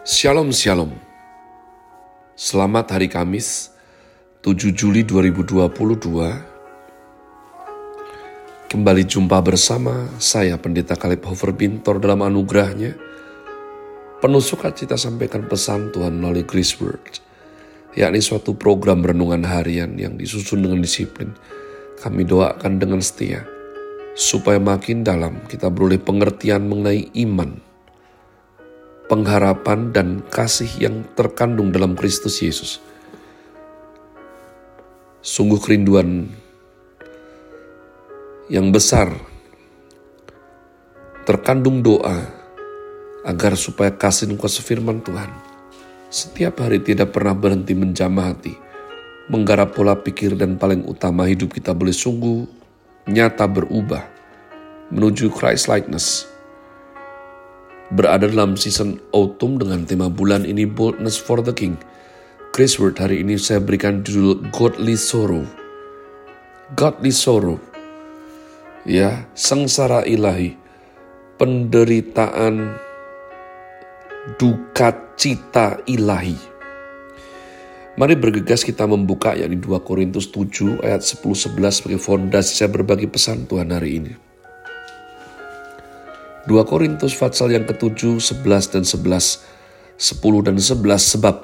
Shalom Shalom. Selamat hari Kamis 7 Juli 2022 Kembali jumpa bersama saya Pendeta Kaleb Hofer Bintor dalam anugerahnya. Penuh sukacita sampaikan pesan Tuhan melalui Grace Word yakni suatu program renungan harian yang disusun dengan disiplin. Kami doakan dengan setia supaya makin dalam kita beroleh pengertian mengenai iman pengharapan dan kasih yang terkandung dalam Kristus Yesus. Sungguh kerinduan yang besar terkandung doa agar supaya kasih kuasa firman Tuhan setiap hari tidak pernah berhenti menjamah hati, menggarap pola pikir dan paling utama hidup kita boleh sungguh nyata berubah menuju Christ likeness berada dalam season autumn dengan tema bulan ini Boldness for the King. Chris Word hari ini saya berikan judul Godly Sorrow. Godly Sorrow. Ya, sengsara ilahi. Penderitaan duka cita ilahi. Mari bergegas kita membuka yakni 2 Korintus 7 ayat 10-11 sebagai fondasi saya berbagi pesan Tuhan hari ini. 2 Korintus pasal yang ke-7, 11 dan 11, 10 dan 11 sebab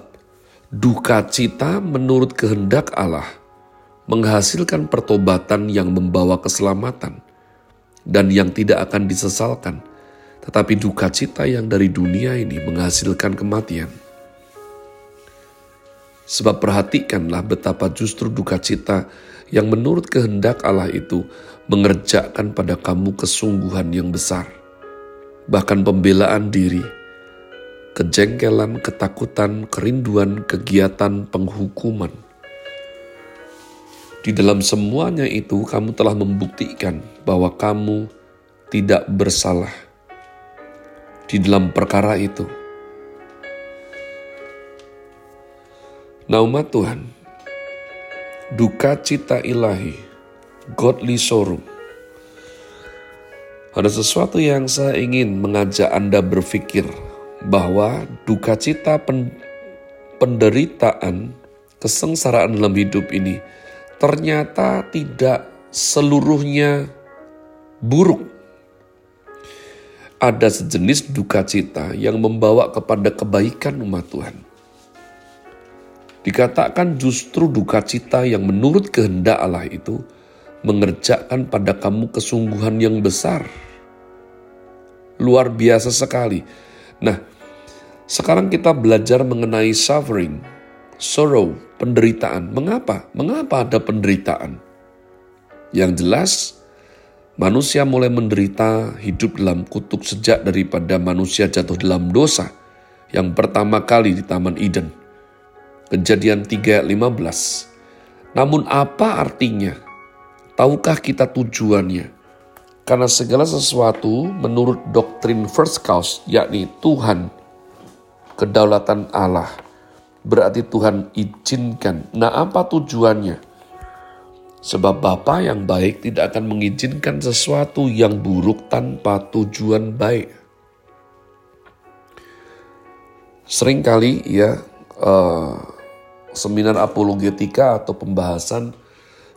duka cita menurut kehendak Allah menghasilkan pertobatan yang membawa keselamatan dan yang tidak akan disesalkan, tetapi duka cita yang dari dunia ini menghasilkan kematian. Sebab perhatikanlah betapa justru duka cita yang menurut kehendak Allah itu mengerjakan pada kamu kesungguhan yang besar bahkan pembelaan diri, kejengkelan, ketakutan, kerinduan, kegiatan, penghukuman. Di dalam semuanya itu, kamu telah membuktikan bahwa kamu tidak bersalah. Di dalam perkara itu, umat Tuhan, duka cita ilahi, godly sorrow, ada sesuatu yang saya ingin mengajak Anda berpikir bahwa duka cita pen, penderitaan, kesengsaraan dalam hidup ini ternyata tidak seluruhnya buruk. Ada sejenis duka cita yang membawa kepada kebaikan umat Tuhan. Dikatakan justru duka cita yang menurut kehendak Allah itu mengerjakan pada kamu kesungguhan yang besar luar biasa sekali. Nah, sekarang kita belajar mengenai suffering, sorrow, penderitaan. Mengapa? Mengapa ada penderitaan? Yang jelas, manusia mulai menderita hidup dalam kutuk sejak daripada manusia jatuh dalam dosa yang pertama kali di Taman Eden. Kejadian 3:15. Namun apa artinya? Tahukah kita tujuannya? Karena segala sesuatu menurut doktrin first cause, yakni Tuhan, kedaulatan Allah, berarti Tuhan izinkan. Nah apa tujuannya? Sebab Bapa yang baik tidak akan mengizinkan sesuatu yang buruk tanpa tujuan baik. Seringkali ya uh, seminar apologetika atau pembahasan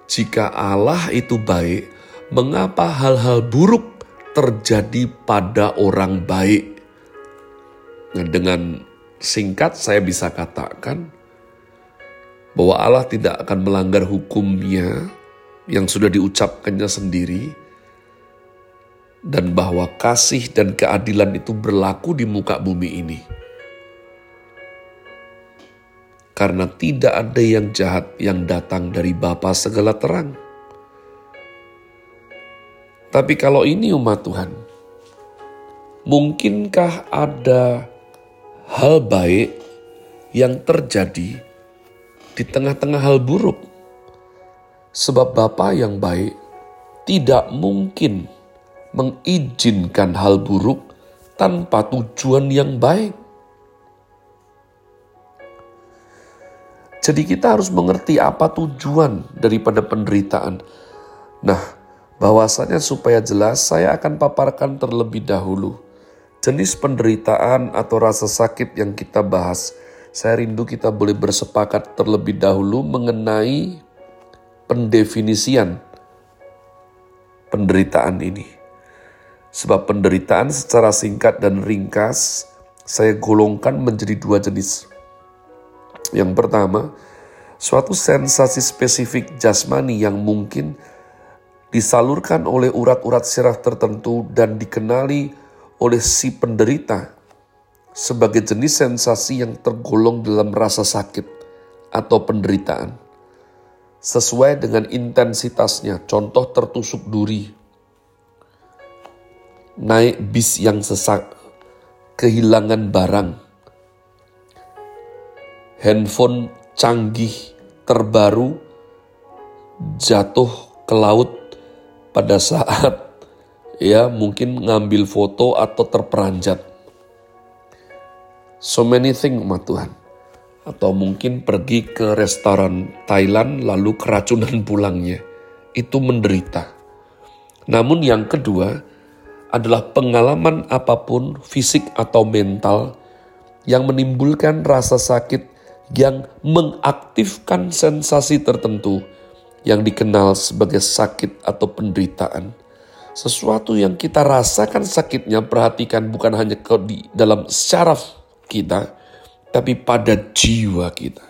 jika Allah itu baik, mengapa hal-hal buruk terjadi pada orang baik. Nah, dengan singkat saya bisa katakan bahwa Allah tidak akan melanggar hukumnya yang sudah diucapkannya sendiri dan bahwa kasih dan keadilan itu berlaku di muka bumi ini. Karena tidak ada yang jahat yang datang dari Bapa segala terang tapi kalau ini umat Tuhan, mungkinkah ada hal baik yang terjadi di tengah-tengah hal buruk? Sebab Bapa yang baik tidak mungkin mengizinkan hal buruk tanpa tujuan yang baik. Jadi kita harus mengerti apa tujuan daripada penderitaan. Nah, bahwasanya supaya jelas saya akan paparkan terlebih dahulu jenis penderitaan atau rasa sakit yang kita bahas, saya rindu kita boleh bersepakat terlebih dahulu mengenai pendefinisian penderitaan ini. Sebab penderitaan secara singkat dan ringkas saya golongkan menjadi dua jenis. Yang pertama, suatu sensasi spesifik jasmani yang mungkin disalurkan oleh urat-urat syaraf tertentu dan dikenali oleh si penderita sebagai jenis sensasi yang tergolong dalam rasa sakit atau penderitaan. Sesuai dengan intensitasnya, contoh tertusuk duri, naik bis yang sesak, kehilangan barang, handphone canggih terbaru jatuh ke laut pada saat ya mungkin ngambil foto atau terperanjat. So many things umat Tuhan. Atau mungkin pergi ke restoran Thailand lalu keracunan pulangnya. Itu menderita. Namun yang kedua adalah pengalaman apa pun fisik atau mental yang menimbulkan rasa sakit yang mengaktifkan sensasi tertentu yang dikenal sebagai sakit atau penderitaan. Sesuatu yang kita rasakan sakitnya perhatikan bukan hanya di dalam syaraf kita, tapi pada jiwa kita.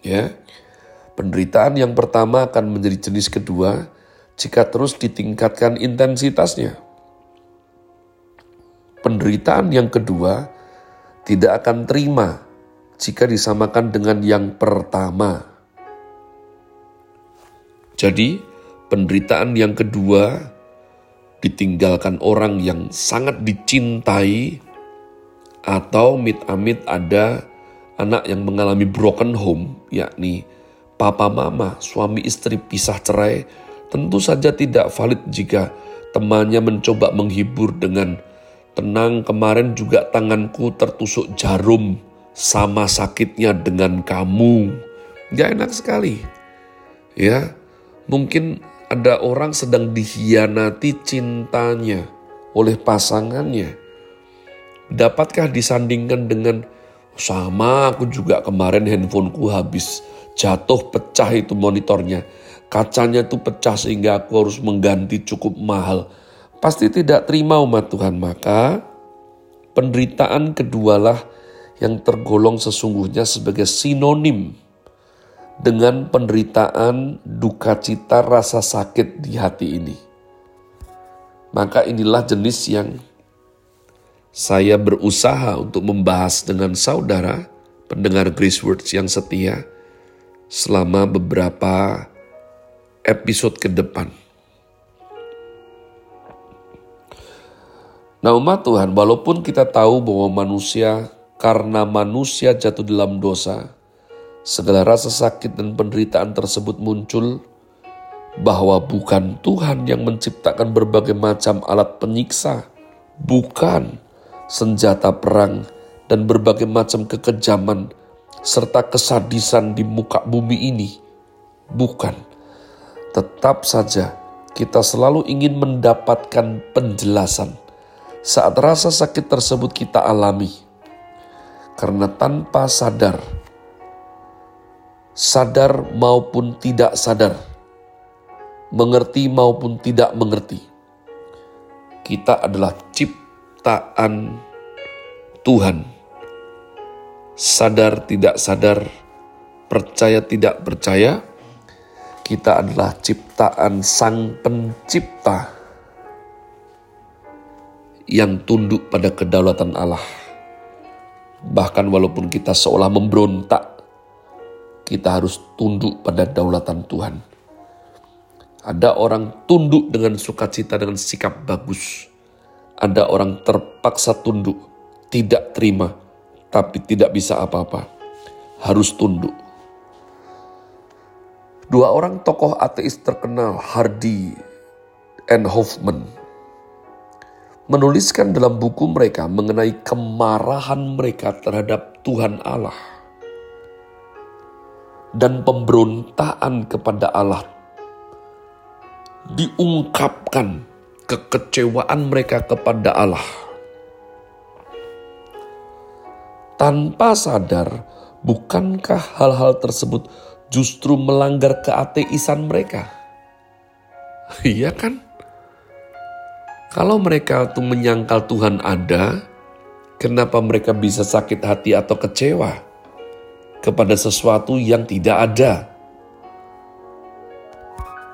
Ya, penderitaan yang pertama akan menjadi jenis kedua jika terus ditingkatkan intensitasnya. Penderitaan yang kedua tidak akan terima jika disamakan dengan yang pertama. Jadi, penderitaan yang kedua ditinggalkan orang yang sangat dicintai atau mit-amit ada anak yang mengalami broken home, yakni papa mama, suami istri pisah cerai, tentu saja tidak valid jika temannya mencoba menghibur dengan tenang kemarin juga tanganku tertusuk jarum sama sakitnya dengan kamu. Gak enak sekali. Ya, mungkin ada orang sedang dikhianati cintanya oleh pasangannya. Dapatkah disandingkan dengan sama aku juga kemarin handphoneku habis jatuh pecah itu monitornya. Kacanya itu pecah sehingga aku harus mengganti cukup mahal. Pasti tidak terima umat Tuhan. Maka penderitaan kedualah yang tergolong sesungguhnya sebagai sinonim dengan penderitaan, duka cita, rasa sakit di hati ini. Maka inilah jenis yang saya berusaha untuk membahas dengan saudara, pendengar Grace Words yang setia, selama beberapa episode ke depan. Nah umat Tuhan, walaupun kita tahu bahwa manusia karena manusia jatuh dalam dosa, segala rasa sakit dan penderitaan tersebut muncul bahwa bukan Tuhan yang menciptakan berbagai macam alat penyiksa, bukan senjata perang dan berbagai macam kekejaman serta kesadisan di muka bumi ini. Bukan. Tetap saja kita selalu ingin mendapatkan penjelasan saat rasa sakit tersebut kita alami karena tanpa sadar, sadar maupun tidak sadar, mengerti maupun tidak mengerti, kita adalah ciptaan Tuhan. Sadar tidak sadar, percaya tidak percaya, kita adalah ciptaan Sang Pencipta yang tunduk pada kedaulatan Allah. Bahkan walaupun kita seolah memberontak, kita harus tunduk pada daulatan Tuhan. Ada orang tunduk dengan sukacita dengan sikap bagus. Ada orang terpaksa tunduk, tidak terima, tapi tidak bisa apa-apa. Harus tunduk. Dua orang tokoh ateis terkenal, Hardy and Hoffman, menuliskan dalam buku mereka mengenai kemarahan mereka terhadap Tuhan Allah dan pemberontaan kepada Allah diungkapkan kekecewaan mereka kepada Allah. Tanpa sadar, bukankah hal-hal tersebut justru melanggar keateisan mereka? Iya kan? Kalau mereka itu menyangkal Tuhan ada, kenapa mereka bisa sakit hati atau kecewa? Kepada sesuatu yang tidak ada?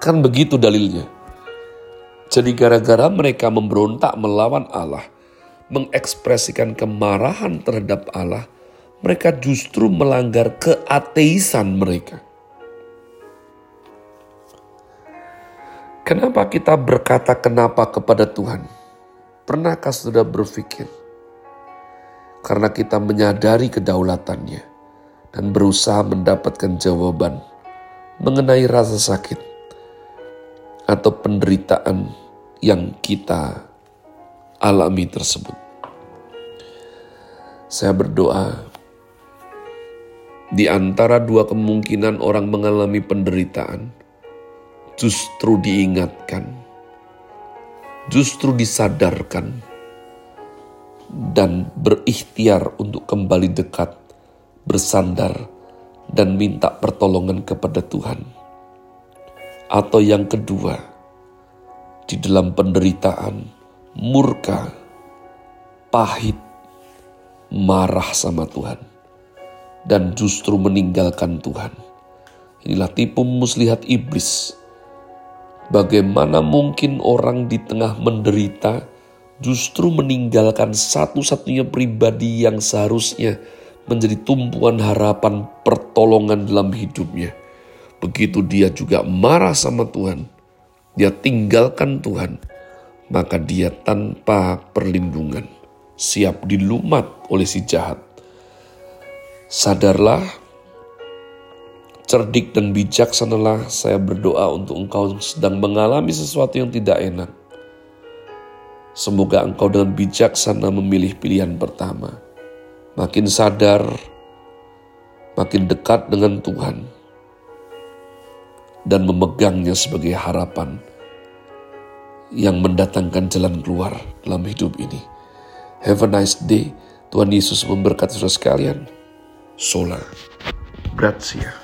Kan begitu dalilnya. Jadi gara-gara mereka memberontak melawan Allah, mengekspresikan kemarahan terhadap Allah, mereka justru melanggar keateisan mereka. Kenapa kita berkata kenapa kepada Tuhan? Pernahkah sudah berpikir? Karena kita menyadari kedaulatannya dan berusaha mendapatkan jawaban mengenai rasa sakit atau penderitaan yang kita alami tersebut. Saya berdoa, di antara dua kemungkinan orang mengalami penderitaan, justru diingatkan, justru disadarkan, dan berikhtiar untuk kembali dekat, bersandar, dan minta pertolongan kepada Tuhan. Atau yang kedua, di dalam penderitaan, murka, pahit, marah sama Tuhan, dan justru meninggalkan Tuhan. Inilah tipu muslihat iblis. Bagaimana mungkin orang di tengah menderita justru meninggalkan satu-satunya pribadi yang seharusnya menjadi tumpuan harapan pertolongan dalam hidupnya. Begitu dia juga marah sama Tuhan, dia tinggalkan Tuhan, maka dia tanpa perlindungan, siap dilumat oleh si jahat. Sadarlah, cerdik dan bijaksanalah saya berdoa untuk engkau sedang mengalami sesuatu yang tidak enak. Semoga engkau dengan bijaksana memilih pilihan pertama. Makin sadar, makin dekat dengan Tuhan, dan memegangnya sebagai harapan yang mendatangkan jalan keluar dalam hidup ini. Have a nice day. Tuhan Yesus memberkati saudara sekalian. Sola. Grazie.